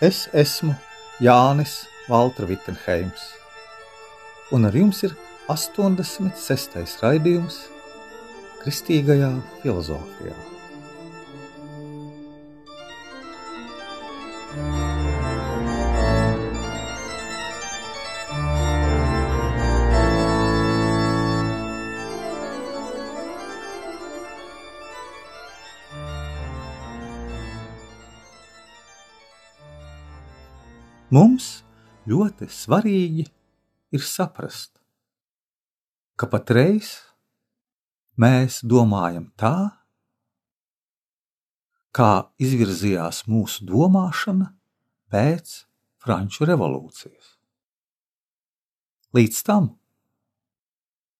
Es esmu Jānis Valtra Vitsenheims, un ar jums ir 86. raidījums Kristīgajā filozofijā. Mums ļoti svarīgi ir saprast, ka patreiz mēs domājam tā, kā izvirzījās mūsu domāšana pēc Franču revolūcijas. Līdz tam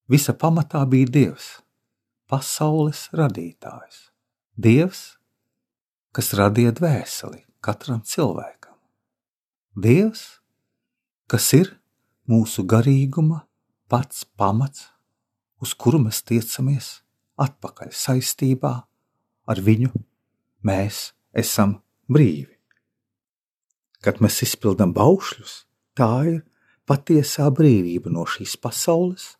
visa pamatā bija Dievs, pasaules radītājs, Dievs, kas radīja dvēseli katram cilvēkam. Dievs, kas ir mūsu garīguma pats pamats, uz kuru mēs tiecamies atpakaļ saistībā ar viņu, mēs esam brīvi. Kad mēs izpildām baušļus, tā ir patiesā brīvība no šīs pasaules,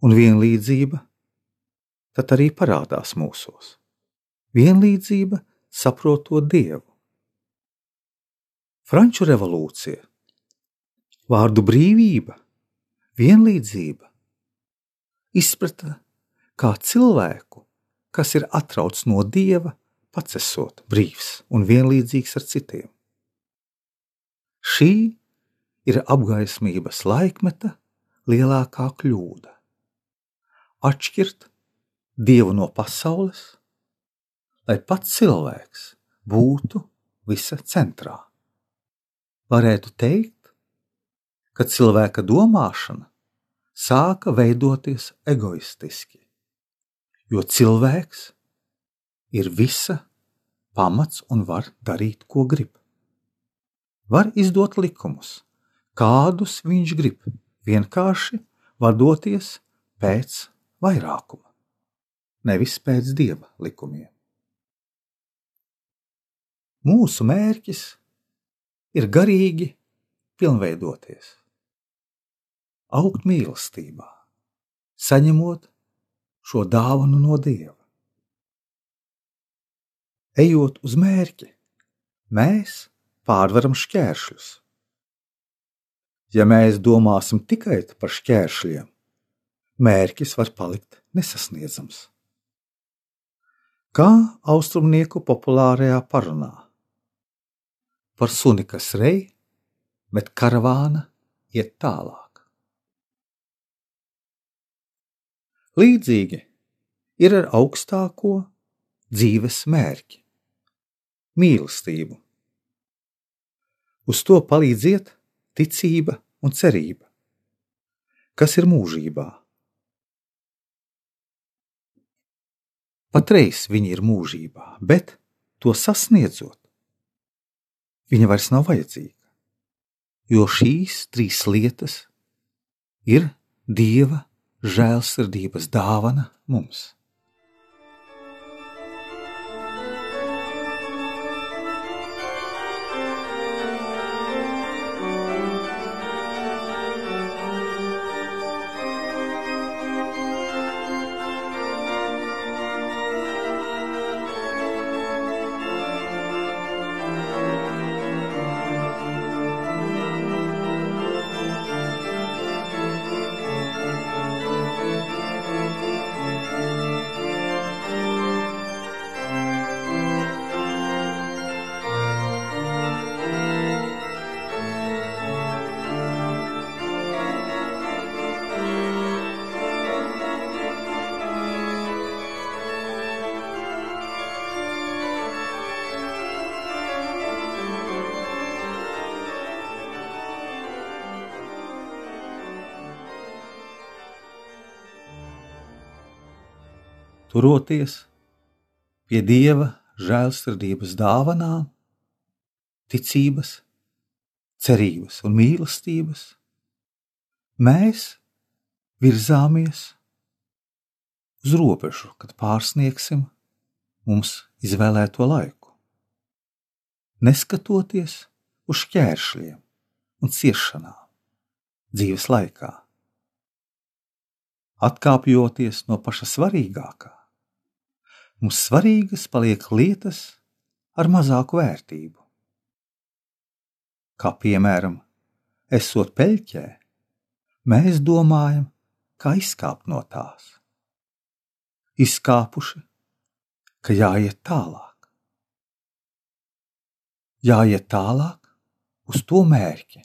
un vienlīdzība tad arī parādās mūsos. Vienlīdzība saprotot Dievu Franču revolūcija, vārdu brīvība, vienlīdzība, izprata kā cilvēku, kas ir atrauts no dieva, pats esot brīvs un vienlīdzīgs ar citiem. Šī ir apgaismības laikmeta lielākā kļūda. Atšķirt dievu no pasaules, lai pats cilvēks būtu visa centrā varētu teikt, ka cilvēka domāšana sāka veidoties egoistiski, jo cilvēks ir visa pamats un var darīt, ko grib. Var izdot likumus, kādus viņš grib, vienkārši vadoties pēc vairākuma, nevis pēc dieva likumiem. Mūsu mērķis ir garīgi pilnveidoties, augt mīlestībā, saņemot šo dāvanu no Dieva. Ejot uz mērķi, mēs pārvaram šķēršļus. Ja mēs domāsim tikai par šķēršļiem, mērķis var palikt nesasniedzams. Kā austrumnieku populārajā parunā par suni, kas rej, bet karavāna iet tālāk. Līdzīgi ir ar augstāko dzīves mērķi - mīlestību. Uz to palīdziet ticība un cerība, kas ir mūžībā. Patreiz viņi ir mūžībā, bet to sasniedzot, viņa vairs nav vajadzīga. Jo šīs trīs lietas ir Dieva žēlsirdības dāvana mums. Turoties pie Dieva žēlsirdības dāvanām, ticības, cerības un mīlestības, mēs virzāmies uz robežu, kad pārsniegsim mums izvēlēto laiku. Neskatoties uz šķēršļiem un ciešanām dzīves laikā, atkāpjoties no paša svarīgākā, mums svarīgas paliek lietas ar mazāku vērtību. Kā piemēram, esot peļķē, mēs domājam, kā izkāpt no tās. Izkāpuši, ka jāiet tālāk. Jāiet tālāk uz to mērķi,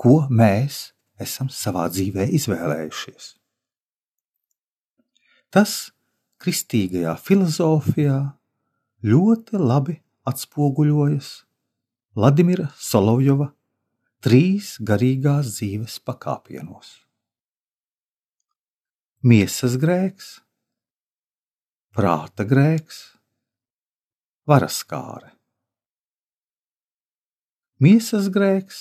ko mēs esam savā dzīvē izvēlējušies. Tas kristīgajā filozofijā ļoti labi atspoguļojas Vladimira Solovjova trīs garīgās dzīves pakāpienos. Miesas grēks, prāta grēks, varaskāre. Miesas grēks,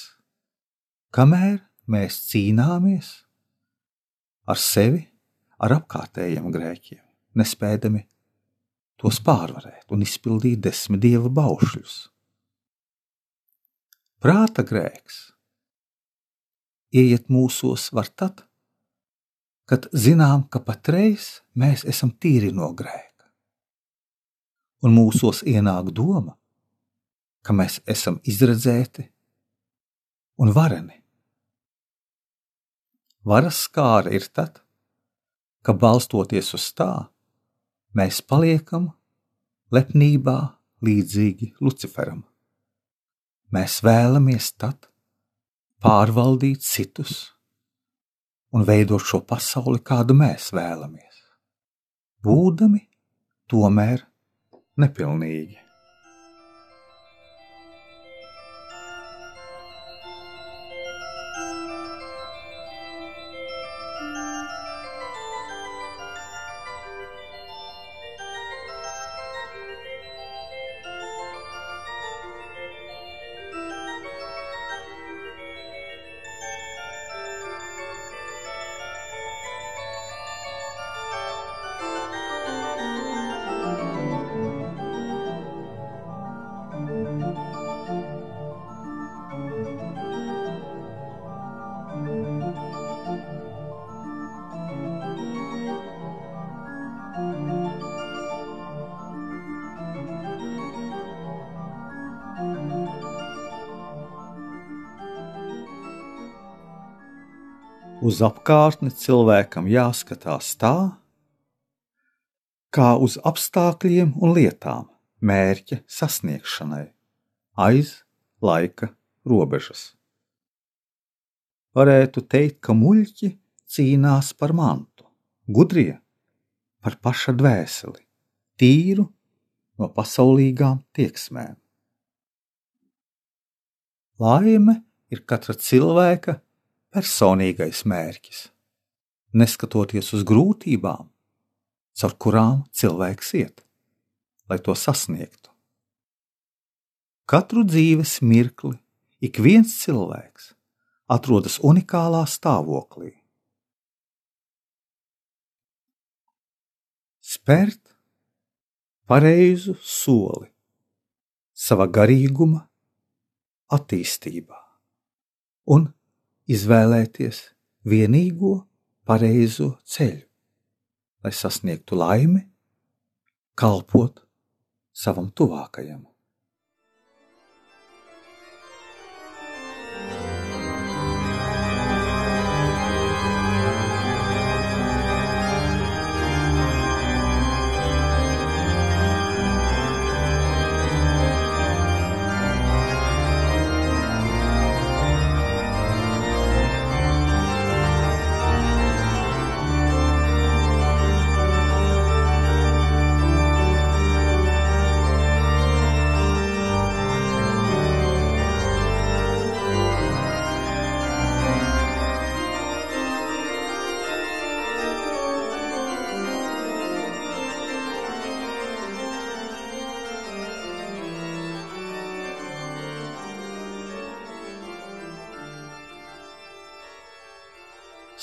kamēr mēs cīnāmies ar sevi, ar apkārtējiem grēkiem, nespēdami tos pārvarēt un izpildīt desmit dieva baušļus. Prāta grēks ieiet mūsos var tad, kad zinām, ka patreiz mēs esam tīri no grēka. Un mūsos ienāk doma, ka mēs esam izredzēti un vareni. Varas skāra ir tad, ka balstoties uz tā, mēs paliekam lepnībā līdzīgi Luciferam. Mēs vēlamies tad pārvaldīt citus un veidot šo pasauli, kādu mēs vēlamies, būdami tomēr nepilnīgi. Uz apkārtni cilvēkam jāskatās tā, kā uz apstākļiem un lietām mērķa sasniegšanai aiz laika robežas. Varētu teikt, ka muļķi cīnās par mantu, gudrie par paša dvēseli, tīru no pasaulīgām tieksmēm. Laime ir katra cilvēka personīgais mērķis, neskatoties uz grūtībām, caur kurām cilvēks iet, lai to sasniegtu. Katru dzīves mirkli ik viens cilvēks atrodas unikālā stāvoklī. Spērt pareizu soli savā garīguma attīstībā un izvēlēties vienīgo pareizo ceļu, lai sasniegtu laimi, kalpot savam tuvākajam.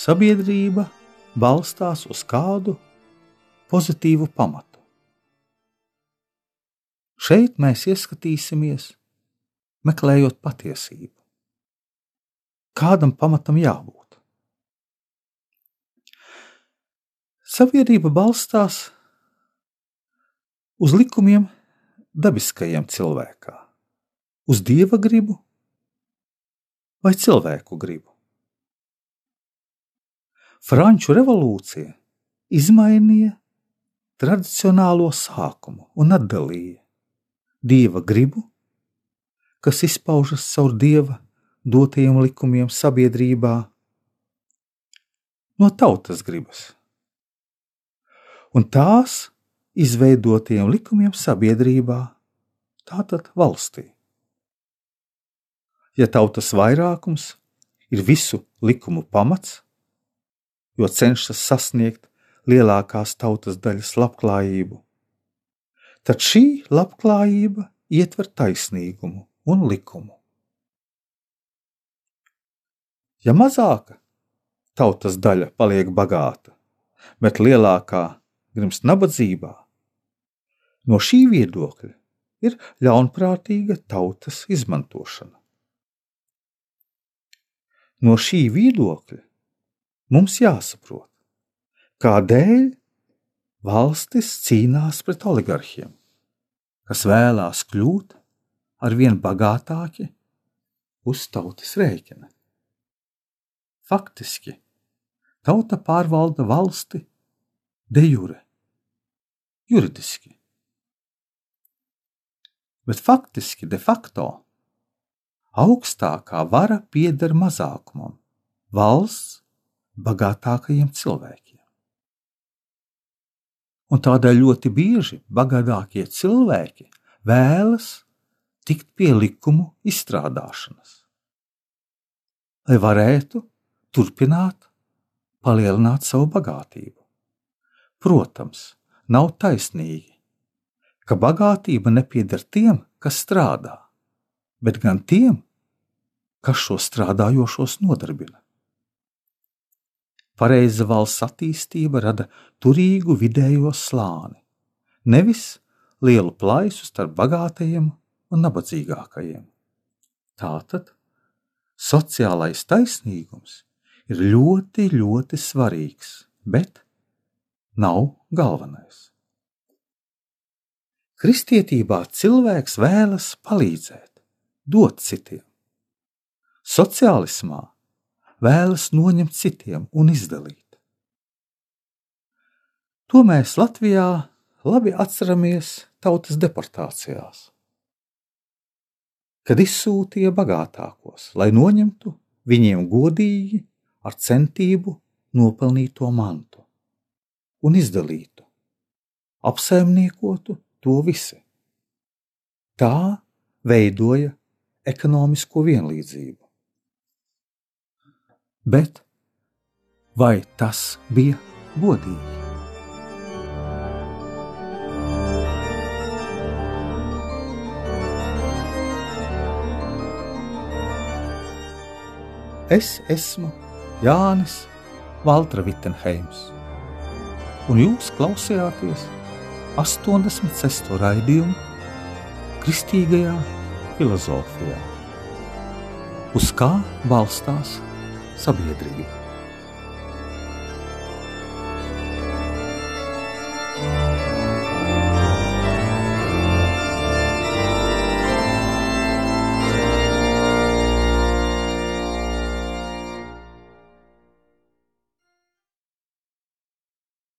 Sabiedrība balstās uz kādu pozitīvu pamatu. Šeit mēs ieskatīsimies, meklējot patiesību. Kādam pamatam jābūt? Sabiedrība balstās uz likumiem dabiskajiem cilvēkā, uz dieva gribu vai cilvēku gribu. Franču revolūcija izmainīja tradicionālo sākumu un atdalīja dieva gribu, kas izpaužas caur dieva dotajiem likumiem sabiedrībā, no tautas gribas. Un tās izveidotiem likumiem sabiedrībā, tātad valstī. Ja tautas vairākums ir visu likumu pamats, jo cenšas sasniegt lielākās tautas daļas labklājību, tad šī labklājība ietver taisnīgumu un likumu. Ja mazāka tautas daļa paliek bagāta, bet lielākā grimst nabadzībā, no šī viedokļa ir ļaunprātīga tautas izmantošana. No šī viedokļa mums jāsaprot, kādēļ valstis cīnās pret oligarhiem, kas vēlās kļūt ar vien bagātāki uz tautas rēķina. Faktiski tauta pārvalda valsti de jure, juridiski bet faktiski de facto augstākā vara pieder mazākumam, valsts bagātākajiem cilvēkiem. Un tādēļ ļoti bieži bagātākie cilvēki vēlas tikt pie likumu izstrādāšanas, lai varētu turpināt palielināt savu bagātību. Protams, nav taisnīgi, ka bagātība nepieder tiem, kas strādā, bet gan tiem, kas šo strādājošos nodarbina. Pareiza valsts attīstība rada turīgu vidējo slāni, nevis lielu plaisu starp bagātajiem un nabadzīgākajiem. Tātad sociālais taisnīgums ir ļoti, ļoti svarīgs, bet nav galvenais. Kristietībā cilvēks vēlas palīdzēt, dot citiem. Sociālismā vēlas noņemt citiem un izdalīt. To mēs Latvijā labi atceramies tautas deportācijās, kad izsūtīja bagātākos, lai noņemtu viņiem godīgi ar centību nopelnīto mantu un izdalītu, apsaimniekotu to visi. Tā veidoja ekonomisko vienlīdzību. Bet vai tas bija godīgi? Es esmu Jānis Valtra Vitsenheims, un jūs klausījāties 86. raidījumu Kristīgajā filozofijā. Uz kā balstās sabiedrība?